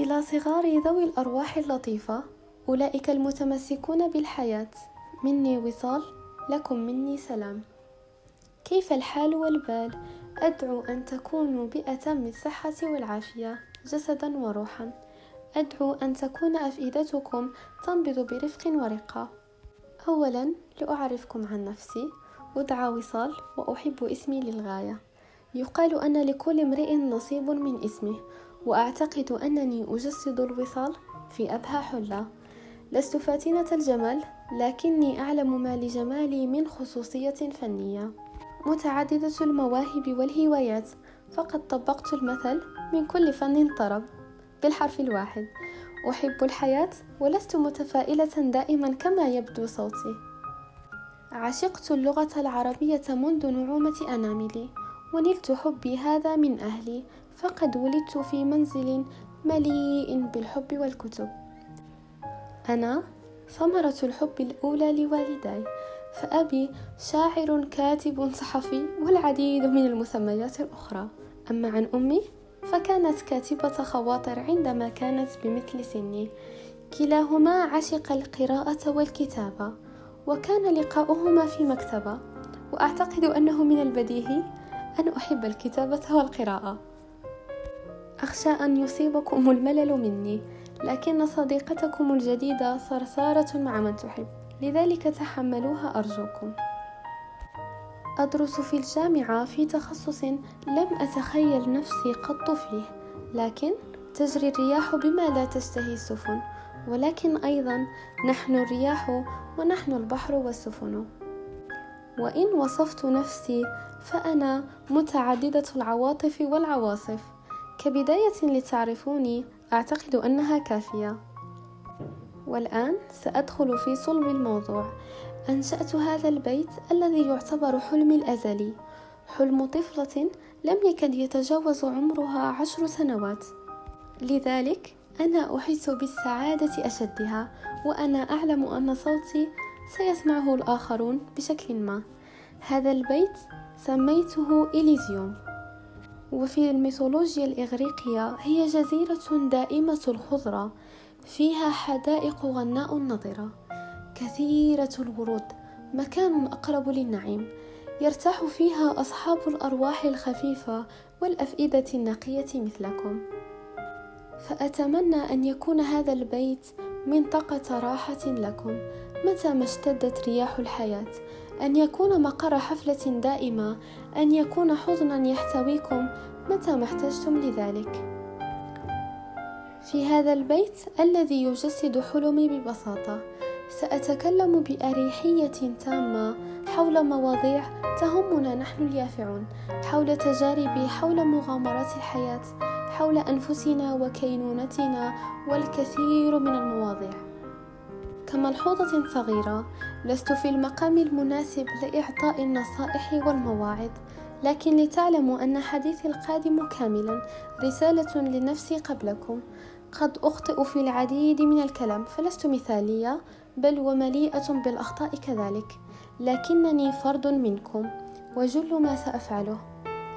إلى صغار ذوي الأرواح اللطيفة. أولئك المتمسكون بالحياة. مني وصال. لكم مني سلام. كيف الحال والبال؟ أدعو أن تكونوا بأتم الصحة والعافية جسدا وروحا. أدعو أن تكون أفئدتكم تنبض برفق ورقة. أولا لأعرفكم عن نفسي. أدعى وصال وأحب اسمي للغاية. يقال أن لكل امرئ نصيب من اسمه. وأعتقد أنني أجسد الوصال في أبهى حلة. لست فاتنة الجمال لكني أعلم ما لجمالي من خصوصية فنية. متعددة المواهب والهوايات فقد طبقت المثل من كل فن طرب بالحرف الواحد. أحب الحياة ولست متفائلة دائما كما يبدو صوتي. عشقت اللغة العربية منذ نعومة أناملي. ونلت حبي هذا من أهلي فقد ولدت في منزل مليء بالحب والكتب. أنا ثمرة الحب الأولى لوالداي فأبي شاعر كاتب صحفي والعديد من المسميات الأخرى. أما عن أمي فكانت كاتبة خواطر عندما كانت بمثل سني. كلاهما عشق القراءة والكتابة وكان لقاؤهما في مكتبة. وأعتقد أنه من البديهي أن أحب الكتابة والقراءة. أخشى أن يصيبكم الملل مني لكن صديقتكم الجديدة صرصارة مع من تحب. لذلك تحملوها أرجوكم. أدرس في الجامعة في تخصص لم أتخيل نفسي قط فيه لكن تجري الرياح بما لا تشتهي السفن. ولكن أيضا نحن الرياح ونحن البحر والسفن. وإن وصفت نفسي فأنا متعددة العواطف والعواصف. كبداية لتعرفوني أعتقد أنها كافية. والآن سأدخل في صلب الموضوع. أنشأت هذا البيت الذي يعتبر حلمي الأزلي. حلم طفلة لم يكد يتجاوز عمرها عشر سنوات. لذلك أنا أحس بالسعادة أشدها وأنا أعلم أن صوتي سيسمعه الآخرون بشكل ما. هذا البيت سميته إليزيوم. وفي الميثولوجيا الإغريقية هي جزيرة دائمة الخضرة فيها حدائق غناء نضرة كثيرة الورود مكان أقرب للنعيم. يرتاح فيها أصحاب الأرواح الخفيفة والأفئدة النقية مثلكم. فأتمنى أن يكون هذا البيت منطقة راحة لكم. متى ما اشتدت رياح الحياة؟ أن يكون مقر حفلة دائمة؟ أن يكون حضنا يحتويكم؟ متى ما احتجتم لذلك؟ في هذا البيت الذي يجسد حلمي ببساطة سأتكلم بأريحية تامة حول مواضيع تهمنا نحن اليافعون حول تجاربي حول مغامرات الحياة حول أنفسنا وكينونتنا والكثير من المواضيع. كملحوظة صغيرة لست في المقام المناسب لإعطاء النصائح والمواعظ لكن لتعلموا أن حديثي القادم كاملا رسالة لنفسي قبلكم. قد أخطئ في العديد من الكلام فلست مثالية بل ومليئة بالأخطاء كذلك لكنني فرد منكم وجل ما سأفعله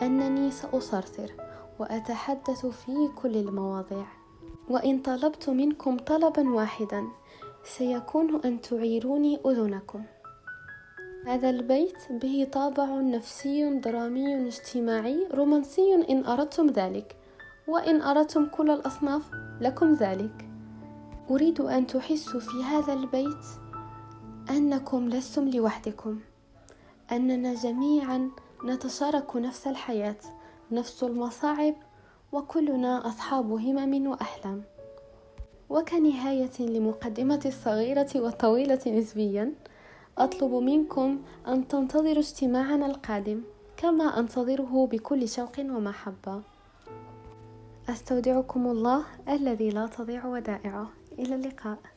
أنني سأصرصر وأتحدث في كل المواضيع. وإن طلبت منكم طلبا واحدا سيكون أن تعيروني أذنكم. هذا البيت به طابع نفسي درامي اجتماعي رومانسي إن أردتم ذلك وإن أردتم كل الأصناف لكم ذلك. أريد أن تحسوا في هذا البيت أنكم لستم لوحدكم أننا جميعا نتشارك نفس الحياة نفس المصاعب وكلنا أصحاب همم وأحلام. وكنهاية لمقدمة الصغيرة والطويلة نسبيا أطلب منكم أن تنتظروا اجتماعنا القادم كما أنتظره بكل شوق ومحبة. أستودعكم الله الذي لا تضيع ودائعه. إلى اللقاء.